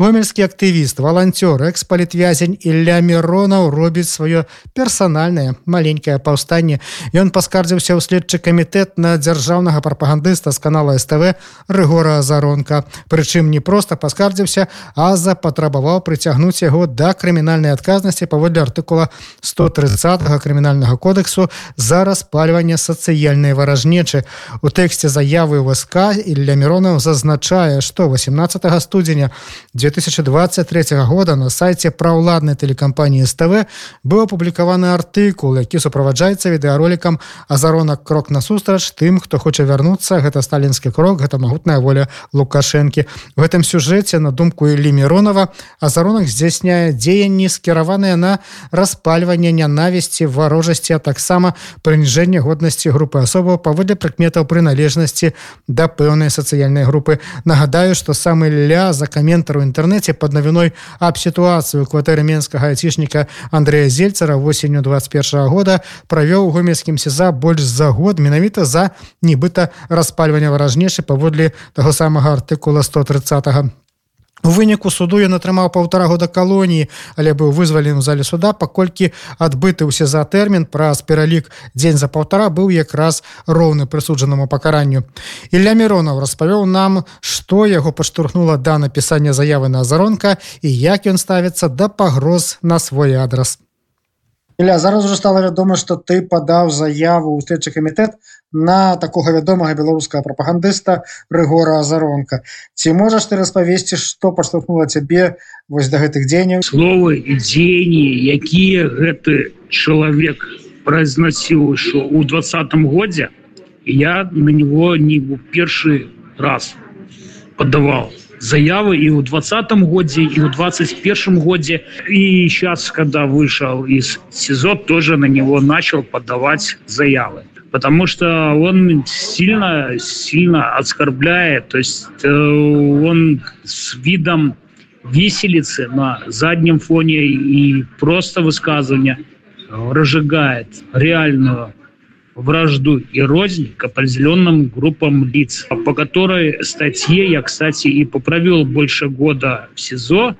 Гомельскі актывіст валанцёр экс-палітвязень Ілля миронаў робіць сваё персанальнае маленькае паўстанне ён паскардзіўся ў следчы камітэт на дзяржаўнага прапагандыста з канала СТВ рыгора азаронка прычым не проста паскардзіўся а запатрабаваў прыцягнуць яго да крымінальнай адказнасці паводле артыкула 130 крымінальнага кодексу за распальванне сацыяльнай варажнечы. У тэксце заявы ВСК Ілля миронаў зазначае што 18 студзеня 2000 2023 года на сайте праўладнай тэлекампаніі СТВ быў апублікаваны артыкул які суправаджаецца відэаролікам азаронак крок насустрач тым хто хоча вярнуцца. Гэта сталінскі крок гэта магутная воля лукашэнкі. В гэтым сюжэце на думку Ілі миронова азаронак здзяйсняе дзеянні скіраваныя на распальванне нянавісці варожасці а таксама прыніжэнне годнасці групы асобаў паводле прыкметаў прыналежнасці да пэўнай сацыяльнай групы. Нагадаю что самы ля за каментару інтэрнет інтэрнэце под навіной аб сітуацыю кватэры менскага айцішніка Андрея зельцара восенню 21 года правёў гомельскім сеза больш за год менавіта за нібыта распальвання варажнейшы паводле таго самага артыкула 130 -го У выніку суду ён атрымаў паўтара года калоніі, але быў вызвалены ў зале суда, паколькі адбыты ўсе за тэрмін праз пералік дзень за паўтара быў якраз роўны прысуджанаму пакаранню. Ілля Мронаў распавёў нам, што яго паштурхнула да напісання заявы на азаронка і як ён ставіцца да пагроз на свой адрас. Ілля, зараз уже стало вядома что ты падаў заяву ў следчы камітэт на такога вядомага беларускага прапагандыста рыгора азаронка. Ці можаш ты распавесці что паштовхнула цябе вось да гэтых дзеянняў? Словы і дзеянні якія гэты чалавек произносіў що у двадцатым годзе я на него не в першы раз падавал заявы и в двадцатом и в двадцать первом годе и сейчас когда вышел из СИЗО тоже на него начал подавать заявы потому что он сильно сильно оскорбляет то есть э, он с видом виселицы на заднем фоне и просто высказывания разжигает реальную вражду и рознь к определенным группам лиц, по которой статье я, кстати, и поправил больше года в СИЗО,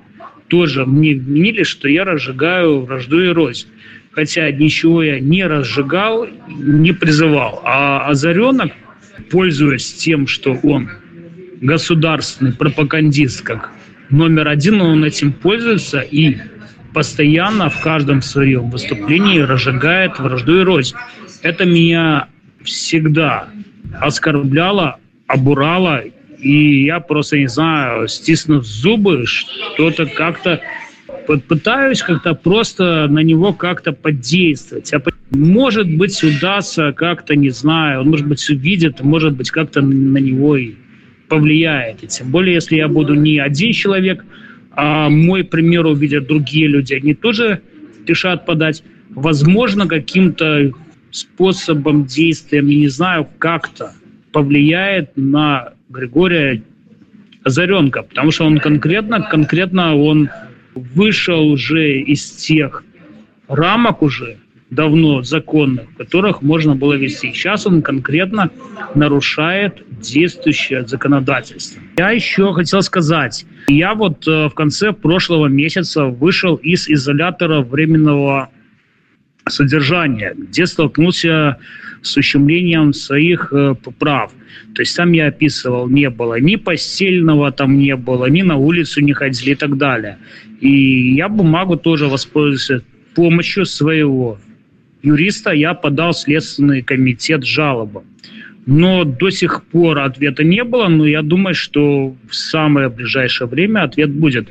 тоже мне вменили, что я разжигаю вражду и рознь. Хотя ничего я не разжигал, не призывал. А Озаренок, пользуясь тем, что он государственный пропагандист, как номер один, он этим пользуется и постоянно в каждом своем выступлении разжигает вражду и рознь это меня всегда оскорбляло, обурало, и я просто не знаю, стиснув зубы, что-то как-то пытаюсь как-то просто на него как-то подействовать. А может быть, удастся как-то, не знаю, он, может быть, увидит, может быть, как-то на него и повлияет. И тем более, если я буду не один человек, а мой пример увидят другие люди, они тоже решат подать. Возможно, каким-то способом, действием, я не знаю, как-то повлияет на Григория Озаренко, потому что он конкретно, конкретно он вышел уже из тех рамок уже давно законных, которых можно было вести. Сейчас он конкретно нарушает действующее законодательство. Я еще хотел сказать, я вот э, в конце прошлого месяца вышел из изолятора временного содержания, где столкнулся с ущемлением своих э, прав. То есть там я описывал, не было ни постельного там не было, ни на улицу не ходили и так далее. И я бумагу тоже воспользовался помощью своего юриста, я подал Следственный комитет жалобам. Но до сих пор ответа не было, но я думаю, что в самое ближайшее время ответ будет.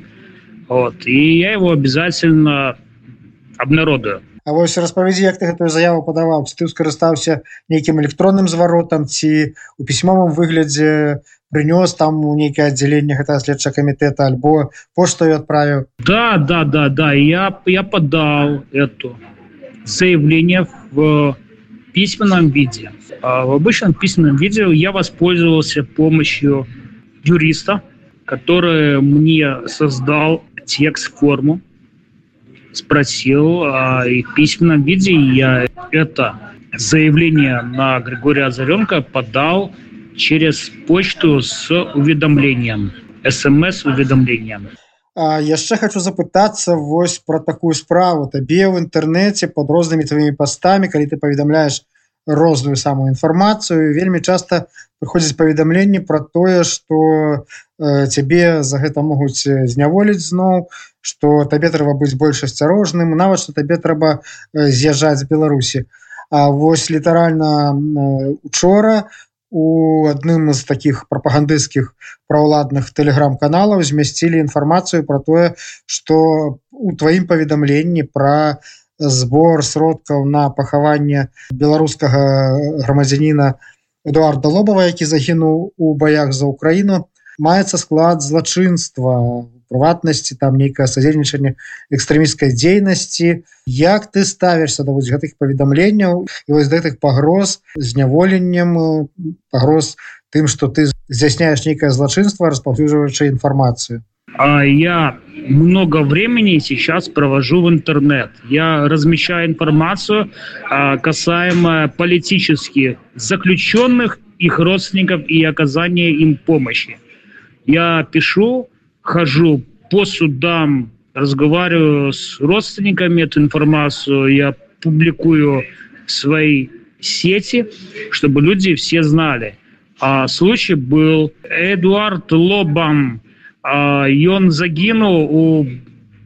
Вот. И я его обязательно обнародую. А вось распавядзі як ты гэтую заяву падаваў ты скарыстаўся нейкім электронным зваротам ці у пісьмовым выглядзе прынёс там у нейкае аддзяленне гэта следча камітэта альбо поштою адправіў? Да да да да я я подал эту заявление в письменном виде. А в обычном письменном виде я воспользовался помощью юриста который мне создал текст форму спросил а, и в письменном виде я это заявление на Григория Озаренко подал через почту с уведомлением, смс-уведомлением. А яшчэ хочу запытацца вось про такую справу табе в інтэрнэце под рознымі твоімі пастамі калі ты паведамляешь Розную самую інфармацыю вельмі часто прыходзіць паведамленне про тое что цябе за гэта могуць зняволіць зноў что табе трэба быць больш асцярожным нават что табе трэба з'язджаць з Беларусі. А вось літаральна учора у адным з таких прапагандысцкіх праўладных тэлеграм-каналаў змясцілі інфармацыю про тое что у тваім паведамленні про збор сродкаў на пахаванне беларускага грамадзяніна эдуарда лобова які загінуў у баях за украіну. Маецца склад злачынства прыватнасці там нейкае садзейнічанне экстрэміскай дзейнасці. Як ты ставішся да вось гэтых паведамленняў і вось гэтых пагроз зняволеннем пагроз тым что ты здзяйсняешь нейкае злачынства распаўсюджваючы інфармацыю я много времени сейчас провожу в интернет. Я размещаю информацию а, касаемо политических заключенных, их родственников и оказания им помощи. Я пишу хожу по судам, разговариваю с родственниками эту информацию, я публикую в своей сети, чтобы люди все знали. А случай был Эдуард Лобам, а, он загинул у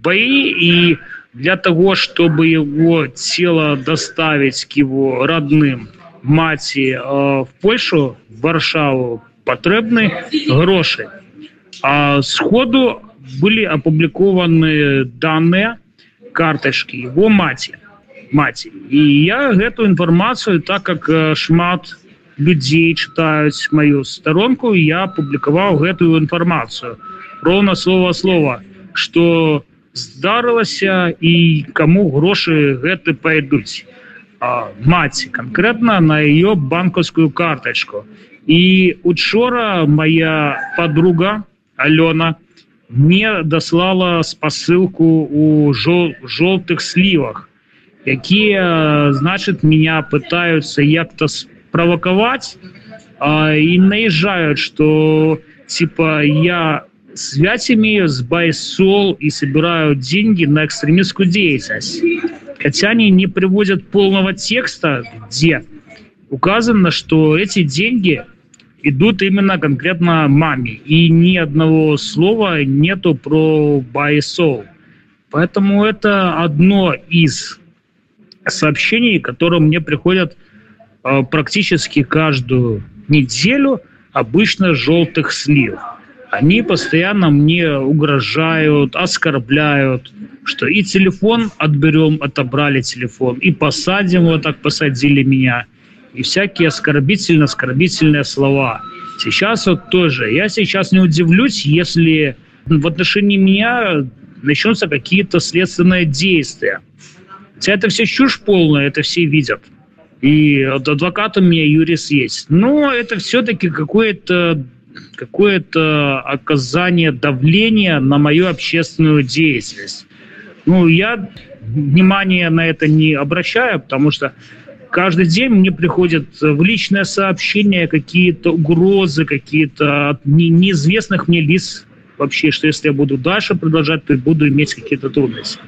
бои, и для того, чтобы его тело доставить к его родным, мати а, в Польшу, в Варшаву, потребны гроши. А сходу были опубликованы данные карточки его мати мати и я эту информацию так как э, шмат людей читают мою сторонку я опубликовал эту информацию ровно слово слово что здарылася и кому гроши гэты пойдуць мати конкретно на ее банковскую карточку и учора моя подруга Алена мне даслала спасылку у жол желтых сливах, якія значит меня пытаются як-то спровоковать а, и наезжают, что типа я связь имею с Байсол и собираю деньги на экстремистскую деятельность. Хотя они не приводят полного текста, где указано, что эти деньги идут именно конкретно маме. И ни одного слова нету про байсол. Поэтому это одно из сообщений, которые мне приходят э, практически каждую неделю, обычно желтых слив. Они постоянно мне угрожают, оскорбляют, что и телефон отберем, отобрали телефон, и посадим, вот так посадили меня – и всякие оскорбительно-оскорбительные слова. Сейчас вот тоже. Я сейчас не удивлюсь, если в отношении меня начнутся какие-то следственные действия. Хотя это все чушь полная, это все видят. И адвокат у меня юрист есть. Но это все-таки какое-то какое-то оказание давления на мою общественную деятельность. Ну, я внимания на это не обращаю, потому что каждый день мне приходят в личное сообщение какие-то угрозы, какие-то от неизвестных мне лиц вообще, что если я буду дальше продолжать, то буду иметь какие-то трудности.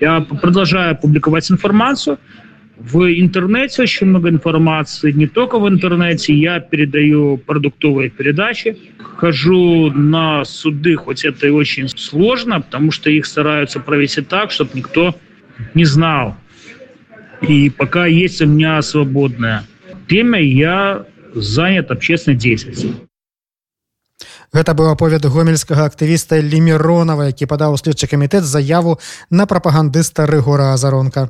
Я продолжаю публиковать информацию. В интернете очень много информации, не только в интернете. Я передаю продуктовые передачи, хожу на суды, хоть это и очень сложно, потому что их стараются провести так, чтобы никто не знал, И пока есть у меня свободное время, я занят общественной деятельностью. Гэта быў аповед гомельскага актывіста ліміронова які падаў следчы камітэт заяву на прапагандыста рыгора азаронка